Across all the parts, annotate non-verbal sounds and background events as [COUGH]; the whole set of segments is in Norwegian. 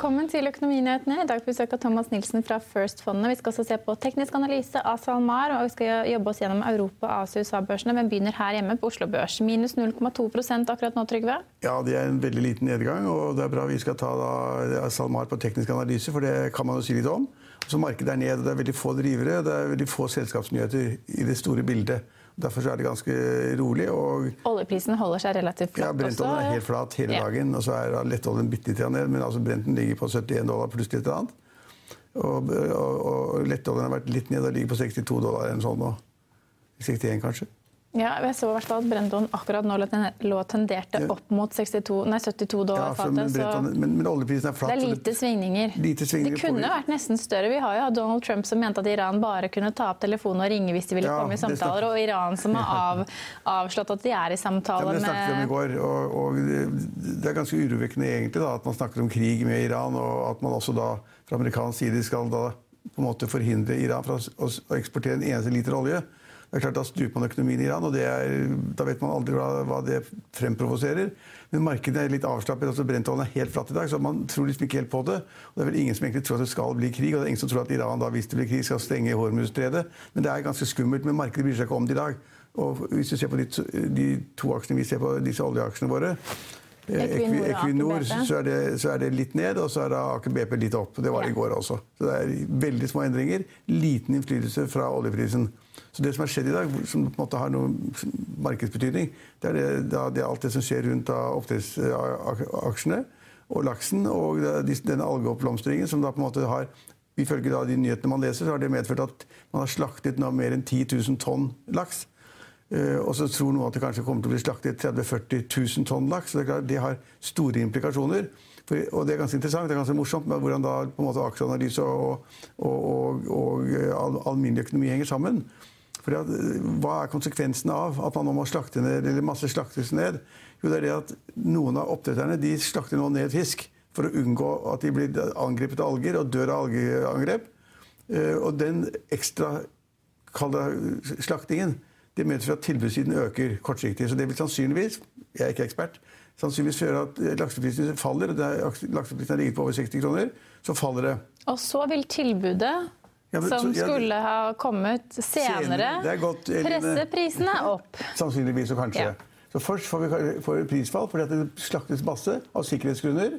Velkommen til Økonominyhetene. I dag besøker Thomas Nilsen fra First-fondet. Vi skal også se på teknisk analyse av SalMar, og vi skal jobbe oss gjennom Europa, Asia og USA-børsene. Men begynner her hjemme på Oslo Børs. Minus 0,2% akkurat nå, Trygve? Ja, det er en veldig liten nedgang. Og det er bra vi skal ta da, SalMar på teknisk analyse, for det kan man jo si litt om. Så Markedet er ned, og det er veldig få drivere. Det er veldig få selskapsnyheter i det store bildet. Derfor er det ganske rolig. Og Oljeprisen holder seg relativt flatt ja, Brentoljen er helt flat hele Ja. dagen. Og så er lettoljen bitte litt ned, men altså Brenten ligger på 71 dollar pluss litt annet. Og, og, og lettoljen har vært litt ned og ligger på 62 dollar eller sånt nå. 61 kanskje. Ja, jeg så i hvert fall at Brendon akkurat nå lå tenderte opp mot 62, nei, 72 dollar Ja, fatet. Så men, men oljeprisen er flat. det er lite svingninger. Lite svingninger det kunne vært nesten større. Vi har jo hatt Donald Trump som mente at Iran bare kunne ta opp telefonen og ringe hvis de ville Ja, komme i samtaler, og Iran som har [LAUGHS] av, avslått at de er i samtaler med ja, Det snakket vi om i går. Og, og det- er ganske urovekkende egentlig da, at man snakker om krig med Iran, og at man også da fra amerikansk side skal da på en måte forhindre Iran fra å eksportere en eneste liter olje. Det er klart Da stuper man økonomien i Iran, og er, da vet man aldri hva, hva det fremprovoserer. Men markedet er litt avslappet. altså Brentoljen er helt flatt i dag, så man tror liksom ikke helt på det. Og Det er vel ingen som egentlig tror at det skal bli krig, og det er ingen som tror at Iran da, hvis det blir krig, skal stenge Hormuzstredet. Men det er ganske skummelt. Men markedet bryr seg ikke om det i dag. Og hvis du ser på de, de to aksjene vi ser på, disse oljeaksjene våre Equinor Equinor, så er, det, så er det litt ned, og så er det Aker BP litt opp. Det var det i går også. Så det er veldig små endringer. Liten innflytelse fra oljeprisen. Så det som har skjedd i dag, som på en måte har noen markedsbetydning, det er, det, det er alt det som skjer rundt oppdrettsaksjene og laksen, og denne algeoppblomstringen som da på en måte har Ifølge de nyhetene man leser, så har det medført at man har slaktet nå mer enn 10 000 tonn laks. Eh, og så tror noen at det kanskje kommer til å bli slaktet 30 000-40 000 tonn laks. Det, det har store implikasjoner. For, og det er ganske interessant, det er ganske morsomt med hvordan da på en måte aksjeanalyse og, og, og, og eh, all, alminnelig økonomi henger sammen. Fordi at, eh, hva er konsekvensen av at man nå må slakte ned, eller masse slaktes ned? Jo, det er det at noen av oppdretterne de slakter nå ned fisk for å unngå at de blir angrepet av alger og dør av algeangrep. Og den ekstra kall det slaktingen det medfører at tilbudssiden øker kortsiktig. Så det vil sannsynligvis jeg er ikke ekspert, sannsynligvis føre at lakseprisen faller. og Lakseprisen har ligget på over 60 kroner. Så faller det. Og så vil tilbudet Ja, men som så- ja, skulle ha kommet senere, Senere, er godt, presse prisene opp. [LAUGHS] Sannsynligvis og kanskje. Ja. Så først får vi får prisfall fordi at det slaktes masse av sikkerhetsgrunner.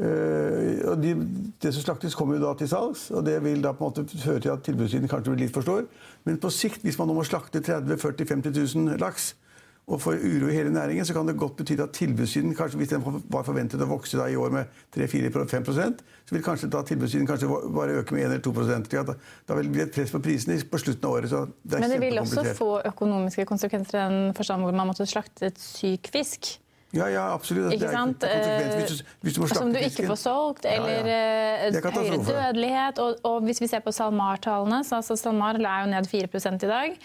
Eh, og de, det som slaktes, kommer jo da til salgs, og det vil da på en måte føre til at tilbudssiden kanskje blir litt for stor. Men på sikt, hvis man nå må slakte 30 40 50 000 laks, og får uro i hele næringen, så kan det godt bety at tilbudssiden, kanskje hvis den var forventet å vokse da i år med 3-4-5 så vil kanskje da tilbudssiden kanskje bare øke med 1 eller 2 slik da, da vil det bli et press på prisene på slutten av året. Så det Men det vil også få økonomiske konsekvenser i den forstand hvor man måtte slakte et syk fisk. Ja, ja, absolutt. Ikke sant? hvis du, hvis du må Som du ikke får solgt, Ja, ja. eller eh, er høyere dødelighet. Og, og hvis vi ser på SalMar-tallene, så altså SalMar er jo ned 4 i dag,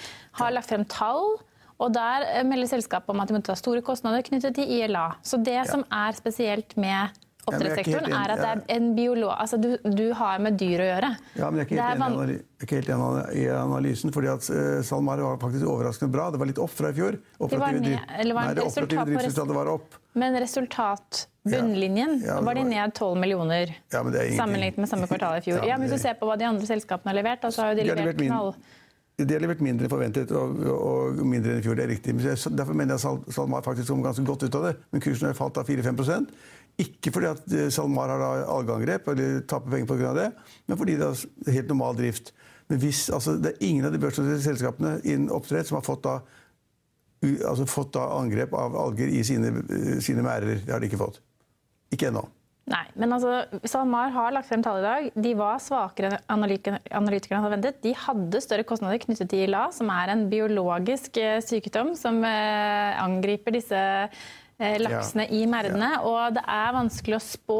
har lagt frem tall. Og Der eh, melder selskapet om at de må ta store kostnader knyttet til ILA. Så Det som er spesielt med er oppdrettssektoren, er at det er en biolog... Altså, du, du har med dyr å gjøre. Ja, men jeg er ikke helt enig van- er ikke helt enig i analysen. fordi at uh, SalMar var faktisk overraskende bra. Det var litt opp fra i fjor. Operative ned- eller var Nei, det det operative driftsresultatet var opp. Men resultat, bunnlinjen, Ja, ja, var de ned 12 millioner Ja, men det er sammenlignet med samme kvartal i fjor. [LAUGHS] Ja, men Hvis du ser på hva de andre selskapene har levert, så har jo de De har levert levert knall. De har levert mindre enn forventet og, og mindre enn i fjor. det er riktig. Derfor mener jeg at SalMar faktisk kom ganske godt ut av det. Men kursen har falt av 4-5 Ikke fordi at eh, SalMar har algeangrep eller taper penger pga. det, men fordi det er helt normal drift. Men hvis, altså, det er ingen av de børsnoterte selskapene innen oppdrett som har fått da, altså, fått da angrep av alger i sine, sine merder. Det har de ikke fått. Ikke ennå. Nei, men altså, SalMar har lagt frem tall i dag. De var svakere enn analytikerne hadde ventet. De hadde større kostnader knyttet til ILA, som er en biologisk eh, sykdom som eh, angriper disse eh, laksene ja. i merdene. Ja. Og det er vanskelig å spå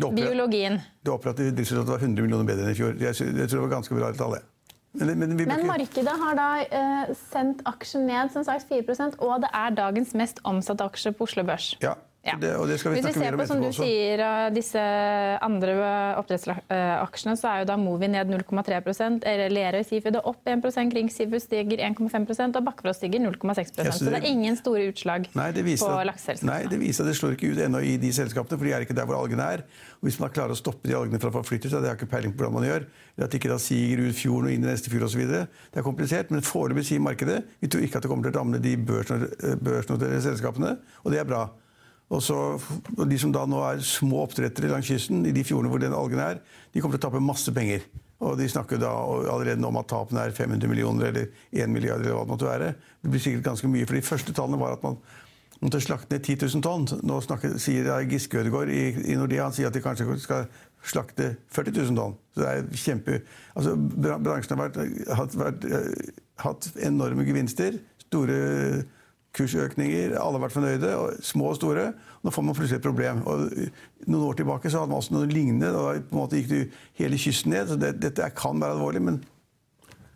biologien. Det operative driftsresultatet var 100 millioner bedre enn i fjor. Jeg, jeg tror det var ganske bra tall. Men, men, men, markedet har da uh, sendt aksjen ned som sagt 4% og det er dagens mest omsatte aksje på Oslo Børs. Ja, ja. Det, og det skal vi Hvis vi ser på som du også. sier, disse andre oppdrettsaksjene, så er jo da Movi ned 0,3% Lerøy Seafood er opp 1% Kring Seafood stiger 1,5 og Bakkefrost stiger 0,6 ja, så, så det er ingen store utslag nei, på lakseselskapene. Nei, det viser at det slår ikke ut ennå i de selskapene, for de er ikke der hvor algene er. Og hvis man klarer å stoppe de algene fra å forflytte seg, det har ikke peiling på hvordan man gjør, eller at de ikke da siger ut fjorden og inn i neste fjord osv. Det er komplisert, men foreløpig sier markedet vi tror ikke at det kommer til å ramme de børsnoterte selskapene, og det er bra. Og så, De som da nå er små oppdrettere langs kysten, i de fjordene hvor den algen er, de kommer til å tape masse penger. Og De snakker da allerede om at tapene er 500 millioner eller 1 milliard. eller hva Det måtte være. Det blir sikkert ganske mye, for De første tallene var at man måtte slakte ned 10 000 tonn. Nå snakker, sier Giske Ødegaard i, i Nordea han sier at de kanskje skal slakte 40 000 tonn. Så det er kjempe... Altså, Bransjen har vært, hatt, vært, eh, hatt enorme gevinster. Store kursøkninger. Alle har vært fornøyde, små og store. Nå får man plutselig et problem. Og noen år tilbake så hadde man også noe lignende. Da på en måte gikk det hele kysten ned. så det, Dette kan være alvorlig, men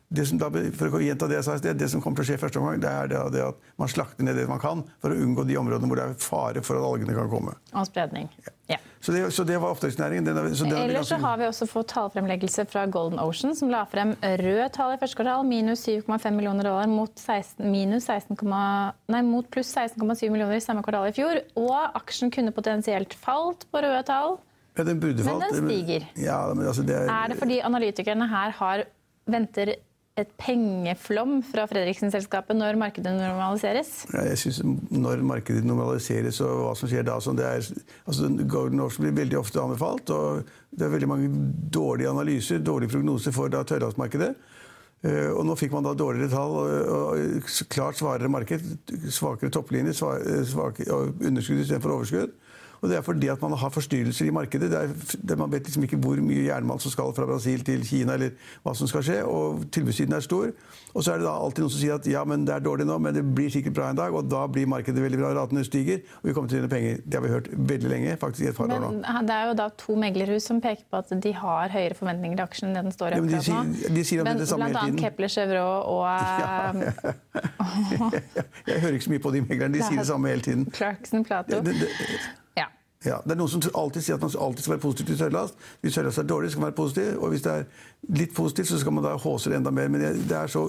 det som da, for å gjenta det jeg sa i sted, det som kommer til å skje første omgang, det er det, det at man slakter ned det man kan for å unngå de områdene hvor det er fare for at algene kan komme. Og spredning. Ja. Ja. Så, det, så, det, var oppdrettsnæringen. Ellers så har vi også fått tallfremleggelse fra Golden Ocean, som la frem rød tall i første kvartal, minus 7,5 millioner dollar mot, 16, minus 16, nei, mot pluss 16,7 millioner i samme kvartal i fjor. Og aksjen kunne potensielt falt på røde tall. Ja, den burde falt. Men den stiger. Ja, men altså det er... er det fordi analytikerne her har venter et pengeflom fra Fredriksen-selskapet når markedet normaliseres? Ja, jeg synes Når markedet normaliseres og hva som skjer da sånn, er, altså, Golden Ocean blir veldig ofte anbefalt. og Det er veldig mange dårlige analyser, dårlige prognoser for tørrlandsmarkedet. Uh, og nå fikk man da dårligere tall og, klart svarere marked. Svakere topplinje svak, underskudd istedenfor overskudd. Og det er fordi at man har forstyrrelser i markedet. Det er, det man vet liksom ikke hvor mye jernmalm som skal fra Brasil til Kina, eller hva som skal skje. Og tilbudssiden er stor. Og så er det da alltid noen som sier at ja, men det er dårlig nå, men det blir sikkert bra en dag. Og da blir markedet veldig bra, ratene stiger, og vi kommer til å tjene penger. Det har vi hørt veldig lenge. faktisk i et par men, år nå. Det er jo da to meglerhus som peker på at de har høyere forventninger til aksjen enn den står i akkurat ja, de, de sier men, det samme blant annet Kepler Chevrolet og [LAUGHS] ja, ja, [LAUGHS] jeg, jeg hører ikke så mye på de meglerne. De [LAUGHS] sier det samme hele tiden. Clarkson Plato. Ja, det er Noen som alltid sier at man alltid skal være positiv til sørlast. Hvis sørlast er dårlig, skal man være positiv. Og hvis det er litt positivt, så skal man da håse det enda mer. Men det er så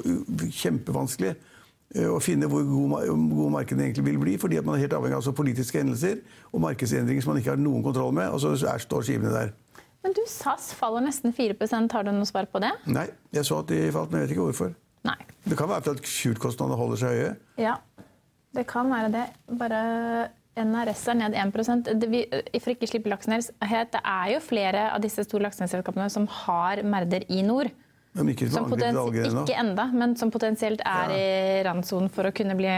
kjempevanskelig å finne hvor god, god markedet egentlig vil bli. Fordi man er helt avhengig av altså politiske hendelser og markedsendringer som man ikke har noen kontroll med. Og så er, står skivene der. Men du, SAS faller nesten 4% Har du noe svar på det? Nei, jeg så at de falt, men jeg vet ikke hvorfor. Nei. Det kan være at skjultkostnadene holder seg høye. Ja, det kan være det. Bare NRS er ned 1 det, vi, For ikke slippe laksen det er jo flere av disse store lakseselskapene som har merder i nord. Men ikke, som ikke enda, men som potensielt er ja. i randsonen for å kunne bli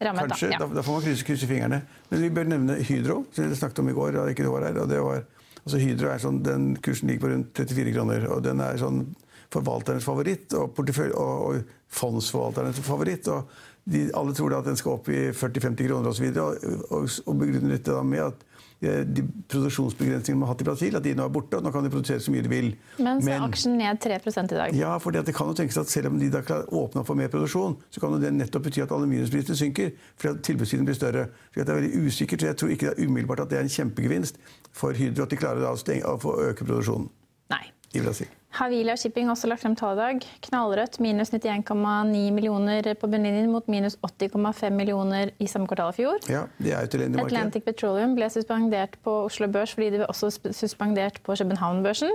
rammet. Kanskje, da, ja. da, får man krysse, krysse, fingrene. Men vi bør nevne Hydro, som vi snakket om i går. ikke det var her, og det var, altså Hydro er sånn, den Kursen ligger på rundt 34 kroner. og den er sånn forvalternes favoritt og, og, og fondsforvalternes favoritt. og de, alle tror da at den skal opp i 40-50 kroner osv. Og, og, og begrunner dette da med at eh, de produksjonsbegrensningene man har hatt i Brasil, at de nå er borte. og Nå kan de produsere så mye de vil. Men så er aksjen ned 3 i dag. Ja, for det kan jo tenkes at selv om de da klarer å åpne opp for mer produksjon, så kan det nettopp bety at aluminiumsprisene synker. Fordi tilbudssiden blir større. Så det er veldig usikkert, så jeg tror ikke det er umiddelbart at det er en kjempegevinst for Hydro at de klarer å, stenge, å få øke produksjonen Nei. i Brasil. Havila Shipping har også lagt frem tall i dag. Knallrødt minus 91,9 millioner på bunnlinjen mot minus 80,5 millioner i samme kvartal i fjor. Ja, det er et Atlantic Petroleum ble suspendert på Oslo Børs fordi de ble også suspendert på København-børsen.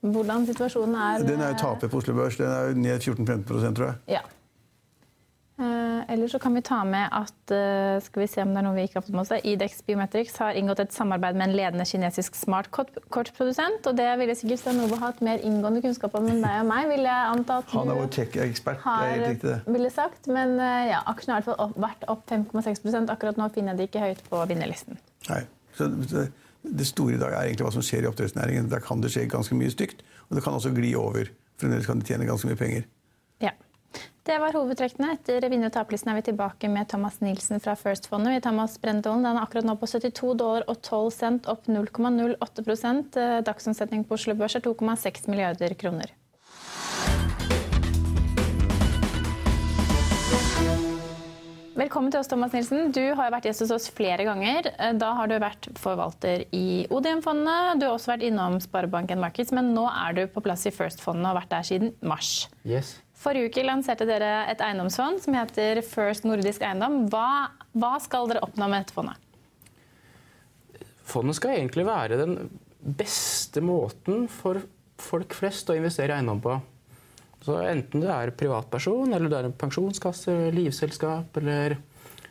Hvordan situasjonen er Den er jo taper på Oslo Børs. Den er jo ned 14-15 tror jeg. Ja. Uh, Eller så kan vi ta med at uh, skal vi se om det er noe vi ikke har fått med oss, Idex Biometrics har inngått et samarbeid med en ledende kinesisk smartkortprodusent. Og det ville sikkert Stanova hatt mer inngående kunnskap om enn deg og meg. vil jeg anta at Han er vår tech-ekspert. Ville sagt, Men ja, aksjen har i hvert fall vært opp 5,6% Akkurat nå finner jeg det ikke høyt på vinnerlisten. Nei, så Det store i dag er egentlig hva som skjer i oppdrettsnæringen. Der kan det skje ganske mye stygt, og det kan også gli over. Fremdeles kan de tjene ganske mye penger. Det var hovedtrekkene. Etter vinner- og taperlisten er vi tilbake med Thomas Nielsen fra tar med oss Brentollen. Den er akkurat nå på 72 dollar og 12 cent, opp 0,08 eh, Dagsomsetning på Oslo Børs er 2,6 milliarder kroner. Velkommen til oss, Thomas Nilsen. Du har vært gjest hos oss flere ganger. Eh, da har du vært forvalter i Odium-fondet. Du har også vært innom Sparebanken Markets, men nå er du på plass i First-fondet og har vært der siden mars. Yes. Forrige uke lanserte dere et eiendomsfond som heter First Nordisk Eiendom. Hva, hva skal dere oppnå med dette fondet? Fondet skal egentlig være den beste måten for folk flest å investere i eiendom på. Så enten du er privatperson, eller du er en pensjonskasse, livselskap eller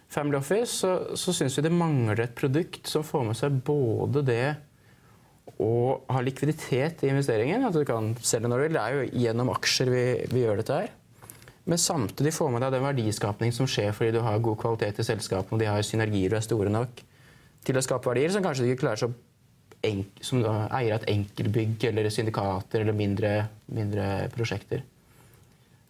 Family Office, så, så syns vi det mangler et produkt som får med seg både det å ha likviditet i investeringen, at du kan selge når du vil. Det er jo gjennom aksjer vi, vi gjør dette her. Men samtidig få med deg den verdiskapning som skjer fordi du har god kvalitet i selskapene, og de har synergier og er store nok til å skape verdier som kanskje du ikke klarer så som eier av et enkeltbygg eller syndikater eller mindre, mindre prosjekter.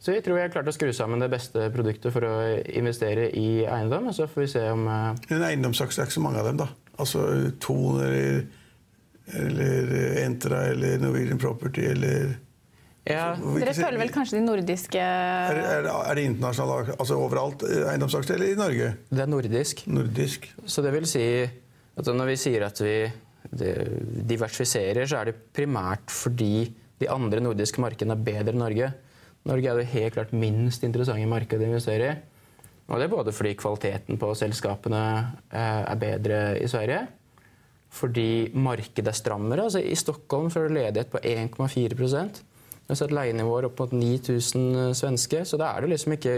Så vi tror vi har klart å skru sammen det beste produktet for å investere i eiendom. og Så får vi se om uh... En eiendomsaksje er ikke så mange av dem, da. Altså Thon eller, eller Entra eller Norwegian Property eller ja. Dere følger vel kanskje de nordiske Er, er, er det internasjonale, altså overalt eh, eiendomsaksjer, eller i Norge? Det er nordisk. nordisk. Så det vil si at når vi sier at vi diversifiserer, så er det primært fordi de andre nordiske markedene er bedre enn Norge. Norge er det helt klart minst interessante markedet å investere i. Og det er både fordi kvaliteten på selskapene eh, er bedre i Sverige, fordi markedet er strammere. Altså I Stockholm så er det ledighet på 1,4 Vi har sett leienivåer opp mot 9000 svenske. Så da er det liksom ikke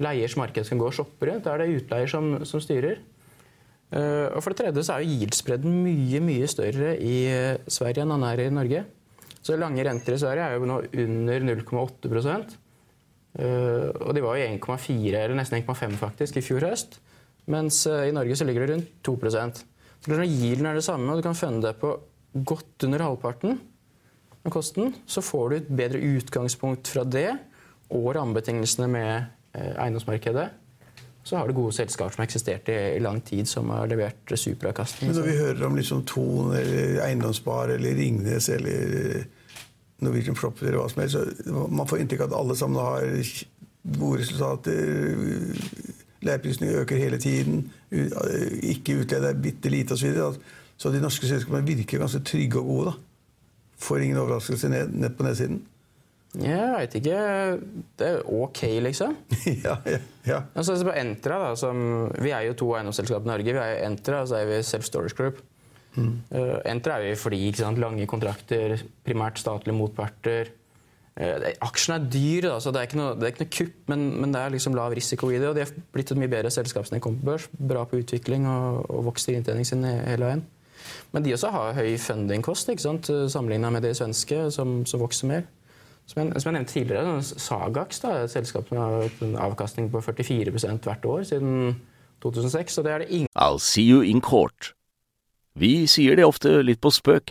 leiers marked som går og shopper rundt. Da er det utleier som, som styrer. Uh, og for det tredje så er jo yield mye mye større i Sverige enn han er i Norge. Så lange renter i Sverige er jo nå under 0,8 uh, Og de var jo 1,4 eller nesten 1,5 faktisk i fjor høst. Mens uh, i Norge så ligger det rundt 2 Så Når yielden er det samme, og du kan funde deg på godt under halvparten av kosten, så får du et bedre utgangspunkt fra det og rammebetingelsene med uh, eiendomsmarkedet så har du gode selskaper som har eksistert i, lang tid, som har levert superavkastning. Men når vi hører om liksom Thon eller Eiendomsspar eller Ringnes eller eh, Norwegian Property eller hva som helst, så man får inntrykk av at alle sammen har gode resultater. Leieprisene øker hele tiden. Ikke utledet er bitte lite osv. Så, så de norske selskapene virker ganske trygge og gode. da. Får ingen overraskelse ned, ned på nedsiden. Jeg veit ikke. Det er ok, liksom. [LAUGHS] ja, ja, ja. Altså, på Entra, da, som, Vi er jo to eiendomsselskap i Norge. Vi er Entra, og så er vi Self Storage Group. Mm. Uh, Entra er vi fordi sant, lange kontrakter, primært statlige motparter. Uh, aksjene er dyre, da, så det er noe, er ikke noe kupp, men, men, det er liksom lav risiko i det. Og de har blitt et mye bedre selskap som de kom på børs. Bra på utvikling og, og vokser inntjeningen sin hele veien. Men de også har høy fundingkost sammenligna med de svenske, som, som vokser mer. Som jeg, som jeg, nevnte tidligere, Sagax er et selskap som har en avkastning på 44 hvert år siden 2006. og det er det ingen I'll see you in court. Vi sier det ofte litt på spøk,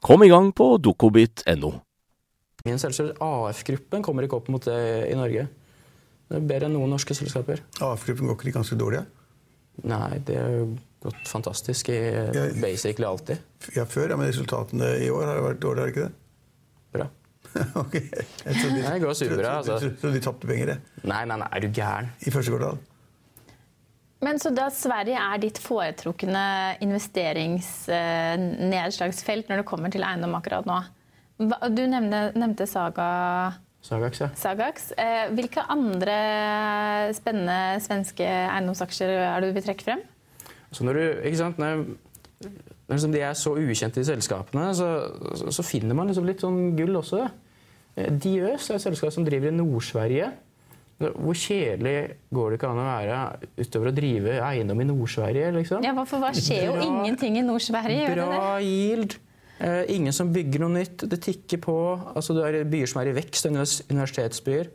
Kom i gang på dokobit.no. Min selskap, AF-gruppen kommer ikke opp mot det i Norge. Det er bedre enn noen norske selskaper. AF-gruppen går ikke de ganske dårlig? Nei, det har gått fantastisk i basically alltid. Ja, før, ja, men resultatene i år har vært dårlige, har ikke det? Bra. [LAUGHS] ok. Jeg tror de, Det går superbra, altså. Så de tapte penger, det? Nei, nei, nei, er du gæren? I første kvartal. Men så da Sverige er ditt foretrukne investeringsnedslagsfelt når det kommer til eiendom akkurat nå. Du nevnte, nevnte Saga Sagax, ja. Sagax. Eh, Hvilke andre spennende svenske eiendomsaksjer er det du vil trekke frem? Så når du, ikke sant, når, når liksom de er så ukjente, i selskapene, så, så, så finner man liksom litt sånn gull også. Eh, Diøs er et selskap som driver i Nord-Sverige. Hvor kjedelig går det ikke an å være utover å drive eiendom i Nord-Sverige? liksom? Ja, for hva skjer jo Bra. ingenting i Nord-Sverige? Bra yield. Eh, ingen som bygger noe nytt. Det tikker på. Altså, det er byer som er i vekst, univers- universitetsbyer.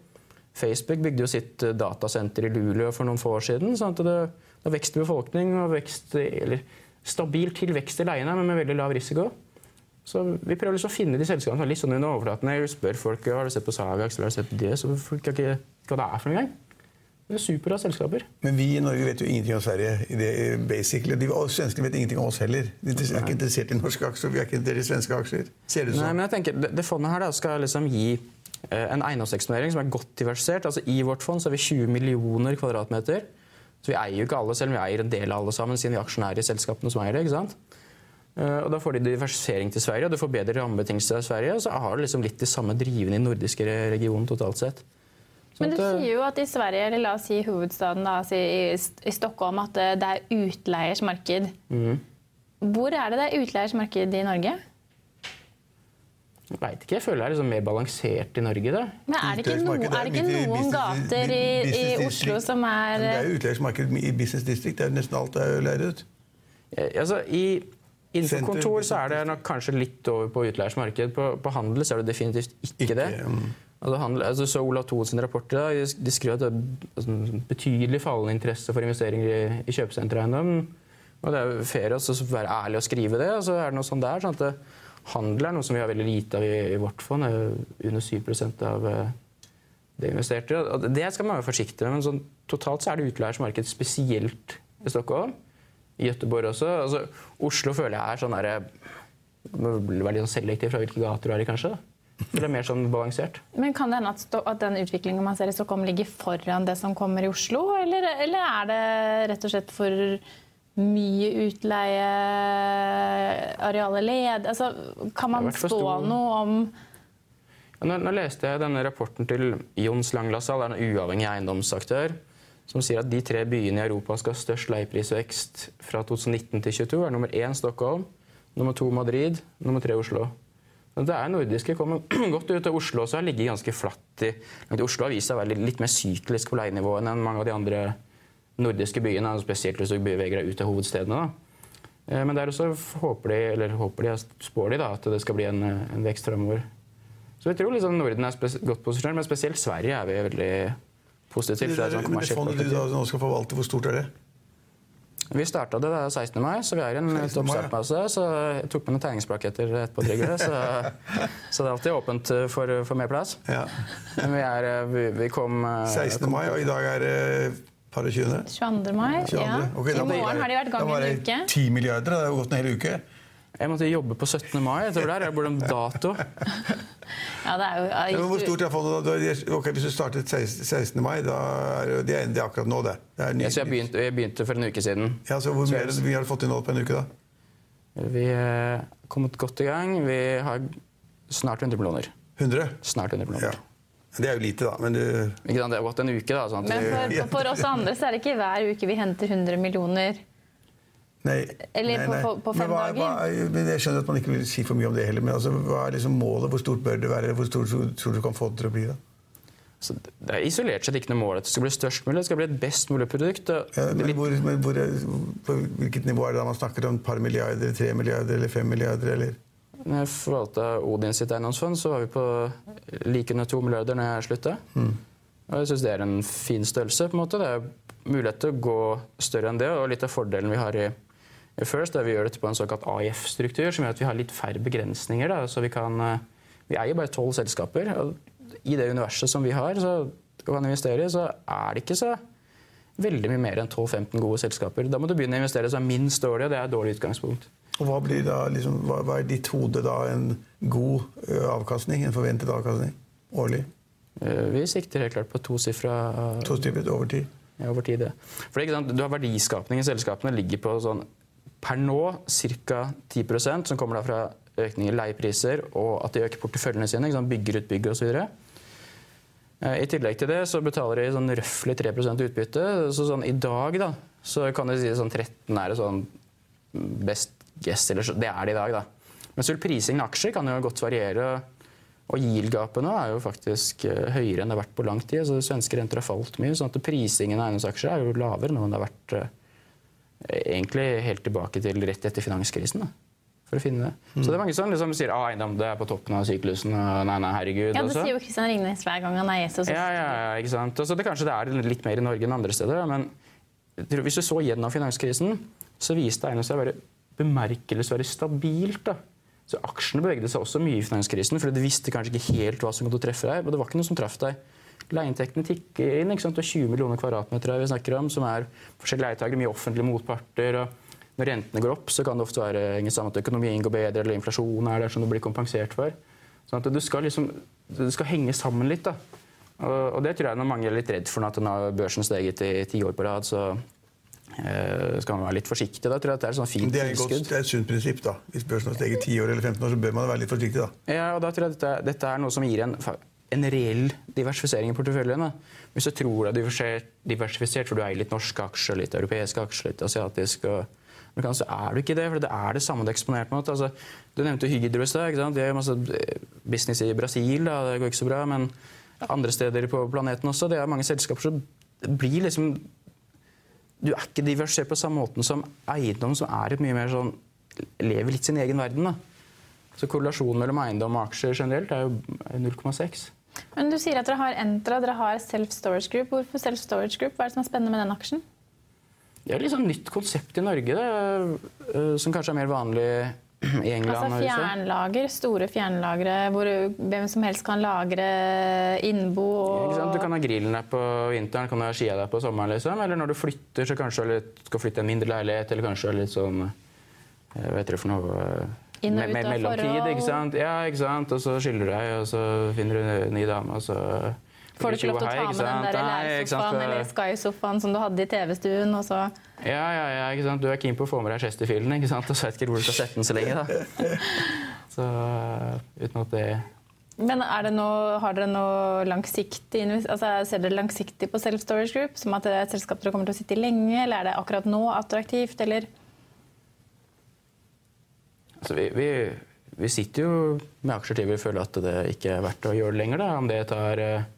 Facebook bygde jo sitt eh, datasenter i Luleå for noen få år siden. Sant? at det, det er vekst i befolkning og vekst, eller stabil tilvekst i leiene, men med veldig lav risiko. Så Vi prøver liksom å finne de selskapene litt sånn under overflaten. Jeg spør folk har du sett på Sagax har du sett på det, så folk har ikke hva det er for noe engang. Det er superbra selskaper. Men vi i Norge vet jo ingenting om Sverige. i det, basically. De, og Svenskene vet ingenting om oss heller. De er ikke interessert i norske aksjer, vi er ikke interessert i svenske aksjer. Ser det ut Nei, men jeg tenker, det, det fondet her da, skal liksom gi eh, en eiendomseksponering som er godt diversert. Altså I vårt fond så har vi 20 millioner kvadratmeter. Så vi eier jo ikke alle, selv om vi eier en del av alle sammen, siden vi er aksjonærer i selskapene som eier det. ikke sant? Eh, og Da får de diversifisering til Sverige, og du får bedre rammebetingelser i Sverige. Og så har du liksom litt de samme drivende i nordiske regionen totalt sett. Sånn Men du eh, sier jo at i Sverige, eller la oss si i hovedstaden, da, altså i, i Stockholm, at eh, det er utleiers marked. Mm. Hvor er det det er utleiers marked i Norge? Vet ikke, jeg føler det er liksom mer balansert i Norge. da. Men er det ikke, no, er det ikke noen business- gater i, i Oslo som er Det er jo utleiersmarked i Business District. Det er nesten alt det er leid ut. Ja, Altså, i, innenfor kontor så er det nok kanskje litt over på utleiers marked. På, på handel så er det definitivt ikke, Ikke, det. Altså, altså, så Olav Thon sin rapport da, de- skriver at det er altså, betydelig fallende interesse for investeringer i, i kjøpesentereiendom. Og det er jo fair å være ærlig og skrive det. og så er det noe sånn der, sånn at det, Handel er noe som vi har veldig lite av i, i vårt fond. det er Under 7% av eh, det investerte. Og det skal man være forsiktig med. Men sånn, totalt så er det utleiersmarked spesielt i Stockholm. I Gøteborg også. Altså, Oslo føler jeg er sånn derre må Være litt sånn selektiv fra hvilke gater du er i, kanskje. da. Eller mer sånn balansert. Men Kan det hende at, at den utviklingen man ser i Stockholm ligger foran det som kommer i Oslo? Eller, eller er det rett og slett for mye utleie, arealet led Altså, kan man spå noe om Ja, Nå, nå leste jeg denne rapporten til Jons Langlassal, det er en uavhengig eiendomsaktør, som sier at de tre byene i Europa skal ha størst leieprisvekst fra 2019 til 2022. er nummer én Stockholm, nummer to Madrid, nummer tre Oslo. Så Det er nordiske kommer [CLEARS THROAT] godt ut. av Oslo også har ligget ganske flatt i Oslo har vist seg å være litt, mer syklisk på leienivåene enn mange av de andre nordiske byene, spesielt hvis du beveger deg ut av hovedstedene. da. Eh, Men der også håper de, eller håper de, spår de da, at det skal bli en, en vekst framover. Så vi tror liksom Norden er godt posisjonert, men spesielt Sverige er vi veldig positive til. Det det, sånn men det fondet du da nå skal forvalte, hvor stort er det? Vi starta det 16. mai, så vi er i en 16. mai, ja. oppstartfase. Så jeg tok med noen tegningsplaketter etterpå, Trygve. Så, så det er alltid åpent eh, for, for mer plass. Ja. Men vi, er, eh, vi, vi kom eh, 16. mai, og i dag er det 22. 22. mai? 22. Ja. Okay, I morgen har de vært i da gang var en det uke. 10 milliarder, det har gått en hel uke. Jeg måtte jobbe på 17. mai. Jeg tror det Jeg burde en dato. Ja, det er jo, Ja, men hvor stort er fondet da? Ok, hvis du startet 16. 16. mai, da er det, det er akkurat nå, det. det er ny- Ja, så jeg begynte, jeg begynte for en uke siden. Ja, så Hvor mye er det vi har fått inn nå på en uke, da? Vi er kommet godt i gang. Vi har snart 100 millioner. 100? Snart 100 Ja. millioner. Det er jo lite, da. Men du, Ikke sant? Det har gått en uke, da. Sånn at Men for, for oss andre så er det ikke hver uke vi henter 100 millioner. Nei, Eller nei, nei. på- på fem men hva, dager? Hva, jeg skjønner at man ikke vil si for mye om det heller. Men altså, hva er liksom målet? Hvor stort bør det være? Hvor stort tror tror du kan få det til å bli? da? så det er isolert sett ikke noe mål det skal bli størst mulig. Det skal bli et best mulig produkt. Ja, men litt- hvor, men hvor på hvilket nivå er det da man snakker om? Et par milliarder, tre milliarder eller fem milliarder? eller? Når jeg forvalta Odin sitt eiendomsfond, så var vi på like under to milliarder når jeg slutta. Og jeg syns det er en fin størrelse. på en måte. Det er mulighet til å gå større enn det. Og litt av fordelen vi har i First, er vi gjør dette på en såkalt AIF-struktur, som gjør at vi har litt færre begrensninger. Da. Så vi kan eh, Vi eier bare tolv selskaper. Og I det universet som vi har så, kan investere så er det ikke så veldig mye mer enn 12-15 gode selskaper. Da må du begynne å investere som er minst dårlig, og det er et dårlig utgangspunkt. Og hva, blir da, liksom, hva, hva er ditt hode da en god avkastning? En forventet avkastning årlig? Eh, Vi sikter helt klart på tosifra Tosifret over tid? Ja, over tid, ja. For det er ikke sant, du har verdiskapning i selskapene ligger på sånn per nå ca. 10% som kommer da fra økning i leiepriser og at de øker porteføljene sine, sant, bygger ut bygg osv. I tillegg til det så betaler de sånn røftlig 3% utbytte. Så sånn i dag da, så kan du si sånn 13 er det sånn best guess, eller så, det er det i dag da. Men selv prisingen av aksjer kan jo godt variere. Og yield-gapet nå er jo faktisk eh, høyere enn det har vært på lang tid. så Svenske renter har falt mye, sånn at prisingen av eiendomsaksjer er jo lavere nå enn det har vært eh, egentlig helt tilbake til rett etter finanskrisen. da, for å finne det. Så det er mange som liksom sier at eiendom det er på toppen av syklusen. og nei, nei, herregud. Ja, Det også. sier jo Kristian Ringnes hver gang han er gjest hos oss. Ja, ja, ja, ikke sant? Altså, det, kanskje det er litt mer i Norge enn andre steder. Men tror hvis du så gjennom finanskrisen, så viste eiendom seg å være bemerkelsesverdig stabilt. da. Så Aksjene bevegde seg også mye i finanskrisen, for de visste kanskje ikke helt hva som kom til å treffe deg. Men det var ikke noe som traff deg. Leieinntektene tikker inn. ikke sant? Det er 20 millioner kvadratmeter vi snakker om, som er forskjellige leietakere, mye offentlige motparter. og Når rentene går opp, så kan det ofte være ingen sammen at økonomien går bedre, eller inflasjonen er der som du blir kompensert for. Sånn at du skal, liksom, du skal henge sammen litt. da. Og, det tror jeg når mange er litt redd for at nå har børsen steget i ti år på rad, så eh, skal man være litt forsiktig. Da tror jeg at det er et sånn fint Det er, godt, det er et sunt prinsipp. da. Hvis børsen har steget 10 år eller 15 år, så bør man være litt forsiktig. da. Ja, og da tror jeg dette, dette er noe som gir en, en reell diversifisering i porteføljen. Hvis du tror du er diversifisert, for du eier litt norske aksjer, litt europeiske aksjer, litt asiatiske så er du ikke det. For det er det samme du er eksponert mot. Altså, du nevnte Hydro i stad. De har masse business i Brasil, da. det går ikke så bra. Men andre steder på planeten også. Det er mange selskaper som blir liksom Du er ikke diversifisert på samme måten som eiendom, som er et mye mer sånn Lever litt sin egen verden. da. Så korrelasjonen mellom eiendom og aksjer generelt er jo 0,6. Men du sier at dere har Entra, dere har Self Storage Group. Hvorfor Self Storage Group? Hva er det som er spennende med den aksjen? Det er et litt sånn nytt konsept i Norge, det, øh, som kanskje er mer vanlig i England Altså og USA. fjernlager, store fjernlagre hvor hvem som helst kan lagre innbo og sant? Du kan ha grillen der på vinteren, kan du ha skia der på sommeren. Liksom. Eller når du flytter, så kanskje du skal flytte en mindre leilighet, eller kanskje litt sånn eh, Hva heter det for noe eh, Inn og ut av mellomtid, ikke sant? Ja, ikke sant? Og så skiller du deg, og så finner du en ny dame, og så Får du ikke lov til å ta med den der lærsofaen eller Sky-sofaen som du hadde i TV-stuen? og så... Ja, ja, ja, ikke sant? Du er keen på å få med deg Chesterfielden, ikke sant? og så vet ikke hvor du skal sette den så lenge. da. [LAUGHS] Så uten at det Men er det noe, har dere noe langsiktig altså Ser dere langsiktig på Self Storage Group? Som at det er et selskap dere kommer til å sitte i lenge, eller er det akkurat nå attraktivt? eller? Altså, vi, vi, vi sitter jo med aksjer til vi føler at det ikke er verdt å gjøre det lenger. Da. Om det tar eh,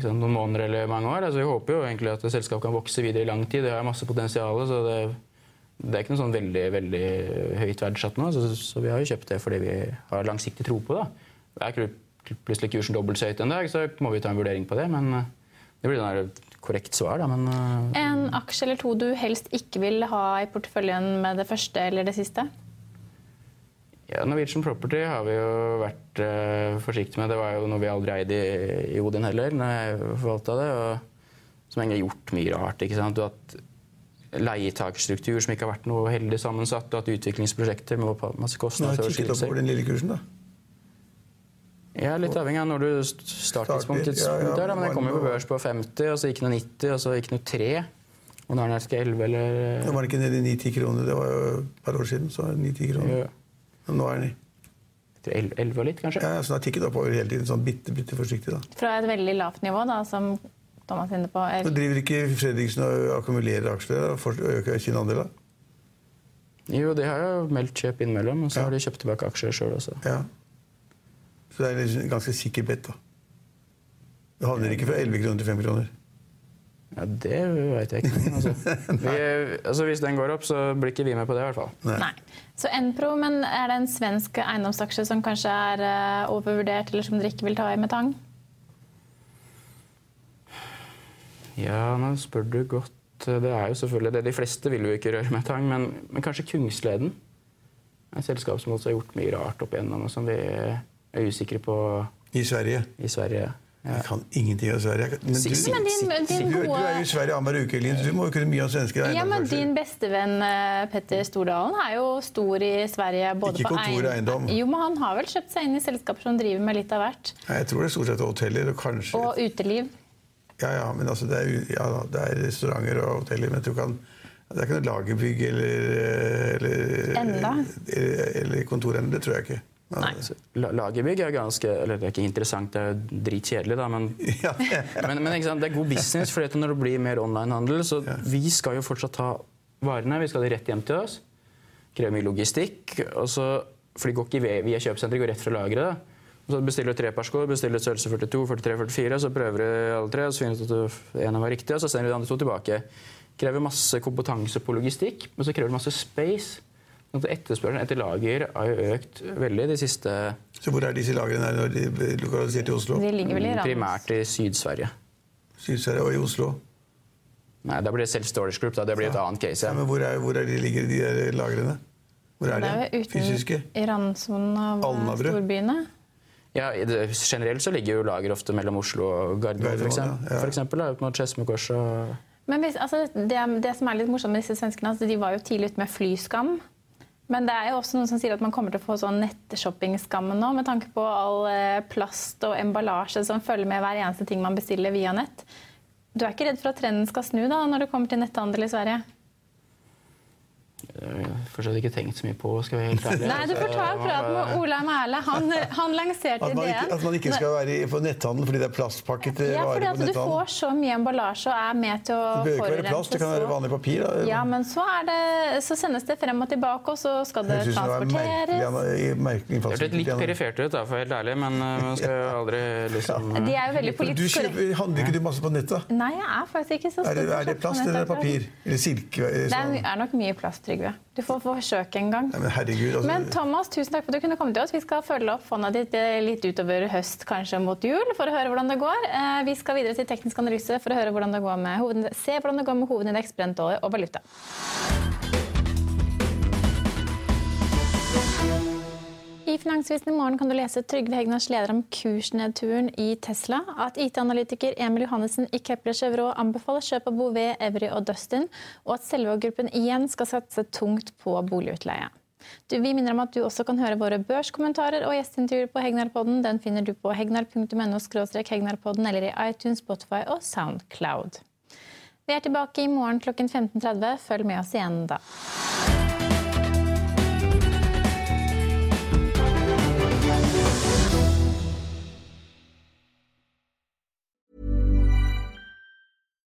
sant, noen måneder eller mange år. Altså, vi håper jo egentlig at selskapet kan vokse videre i lang tid. Det har masse potensial. Så det, det er ikke noe sånn veldig, veldig høyt verdsatt nå. Så, så vi har jo kjøpt det fordi vi har langsiktig tro på det. Er plutselig kursen dobbelt så høyt en dag, så må vi ta en vurdering på det. Men eh, det blir et korrekt svar, da. Men eh, En aksje eller to du helst ikke vil ha i porteføljen med det første eller det siste? Ja, Norwegian Property har vi jo vært uh, forsiktige med. Det var jo noe vi aldri eide i, i Odin heller, når jeg forvalta det. Og som egentlig har gjort mye rart. ikke sant? Du har hatt leietakerstruktur som ikke har vært noe heldig sammensatt. Du har hatt utviklingsprosjekter med masse Nå har kostnader. jeg kikket oppover den lille kursen. da. Ja, Litt avhengig av når du starttidspunktet Starter, ja, ja, da, men den kom jo på børs på 50, og så gikk den 90, og så gikk den 3. Og nå er den ikke 11, eller Det var ikke nede i 9-10 kroner. Det var jo et par år siden. så var det 9-10 kroner. Ja. Nå er den i 11 11 og litt, kanskje? ja, så den har tikket oppover hele tiden, sånn bitte, bitte forsiktig. da. Fra et veldig lavt nivå, da, som Thomas er inne på. Så driver ikke Fredriksen og akkumulerer aksjer og øker sin andel? da? Jo, de har jo meldt kjøp innimellom, og så Ja. har de kjøpt tilbake aksjer sjøl også. Ja. Så det er liksom en ganske sikker bet. da. Det havner ikke fra 11 kroner til 5 kroner. Ja, Det veit jeg ikke. Altså. [LAUGHS] Vi, altså, hvis den går opp, så blir ikke vi med på det, i hvert fall. Nei. Så Enpro, men er det en svensk eiendomsaksje som kanskje er uh, overvurdert, eller som dere ikke vil ta i med tang? Ja, nå spør du godt. Det er jo selvfølgelig det. De fleste vil jo ikke røre med tang, men, men kanskje Kungsleden? Et selskap som også har gjort mye rart opp igjennom, og som vi er usikre på I Sverige. i Sverige. Jeg kan ingenting om Sverige. Men du, Men din, din du, du er jo i Sverige annenhver uke, Linn, du må jo kunne mye om svenske Ja, men. Din bestevenn eh, Petter Stordalen er jo stor i Sverige. Både Ikke kontor og eiendom. Jo, men Han har vel kjøpt seg inn i selskaper som driver med litt av hvert. Nei, Jeg tror det er stort sett hoteller og kanskje Og uteliv. Ja, ja, men altså, det er, ja, det er restauranter og hoteller, men jeg tror ikke han det er ikke noe lagerbygg eller, eller, eller, eller kontor ennå. Det tror jeg ikke. Nei. Så la- Lagerbygg er ganske Eller det er ikke interessant, det er jo dritkjedelig, da, men [LAUGHS] Ja, Men, men det er god business, for når det blir mer onlinehandel Så så vi skal jo fortsatt ha varene. Vi skal ha de rett hjem til oss. Krever mye logistikk. Og så, for de går ikke via- kjøpesenteret, går rett fra lageret. Så bestiller du tre par sko, bestiller størrelse 42, 43, 44, så prøver du alle tre, og så finner du at det ene var riktig, og så sender du de andre to tilbake. Krever masse kompetanse på logistikk, men så krever det masse space. At Etterspørselen etter lager har jo økt veldig de siste Så hvor er disse lagrene når de er lokalisert i Oslo? De ligger vel i Randers. primært i Syd-Sverige. Syd-Sverige og i Oslo? Nei, da blir det Self Storage Group. Da. Det blir et annet case. Ja, Ja. men hvor, er, hvor er de ligger de der lagrene? Hvor er er de? uten Fysiske? i randsonen av Alnabru. storbyene. Ja, det, generelt så ligger jo lager ofte mellom Oslo og Gardermoen, eksempel. ja, ja. Mot Skedsmokorset og Men hvis, altså, det, det som er litt morsomt med disse svenskene, altså, de var jo tidlig ute med flyskam. Men det er jo også noen som sier at man kommer til å få sånn nettshoppingskam nå, med tanke på all eh, plast og emballasje som følger med hver eneste ting man bestiller via nett. Du er ikke redd for at trenden skal snu da, når det kommer til netthandel i Sverige? Jeg hadde fortsatt ikke tenkt så mye på, skal vi helt [LAUGHS] ærlig. Nei, du får ta en prat med Ola Mæhle. Han, han lanserte At ideen. at man ikke skal være på netthandel fordi det er plastpakkete Ja, fordi varer at netthandel. du får så mye emballasje og er med til å Det behøver ikke være plast, det kan være vanlig papir. Da. Ja, men så, er det, så sendes det frem og tilbake, og så skal det det transporteres. Det hørtes litt perifert ut, da, for å være helt ærlig, men uh, man skal [LAUGHS] aldri liksom De er jo veldig politisk korrekte. handler ikke du masse på nettet? Nei, jeg er faktisk ikke så Er det, stor på er det plast eller papir? Eller silke? Det er, Sånn. er nok mye plast, Trygve. Du får forsøke en gang. Nei, men herregud. Altså, Men Thomas, tusen takk for at du kunne komme til oss. Vi skal følge opp fondet ditt litt utover høst, kanskje mot jul, for å høre hvordan det går. Eh, Vi skal videre til teknisk analyse for å høre hvordan det går med hoved... se hvordan det går med hovedindeks, brent olje og valuta. I Finansvisen i morgen kan du lese Trygve Hegnars leder om kursnedturen i Tesla, at IT-analytiker Emil Johannessen i Kepler Chevrolet anbefaler kjøp av Bouvet, Evry og Dustin, og at Selvåg-gruppen igjen skal satse tungt på boligutleie. Du, vi minner om at du også kan høre våre børskommentarer og gjesteintervjuer på Hegnarpodden. Den finner du på hegnar.no hegnarpodden eller i iTunes, Spotify og Soundcloud. Vi er tilbake i morgen klokken 15.30. Følg med oss igjen da.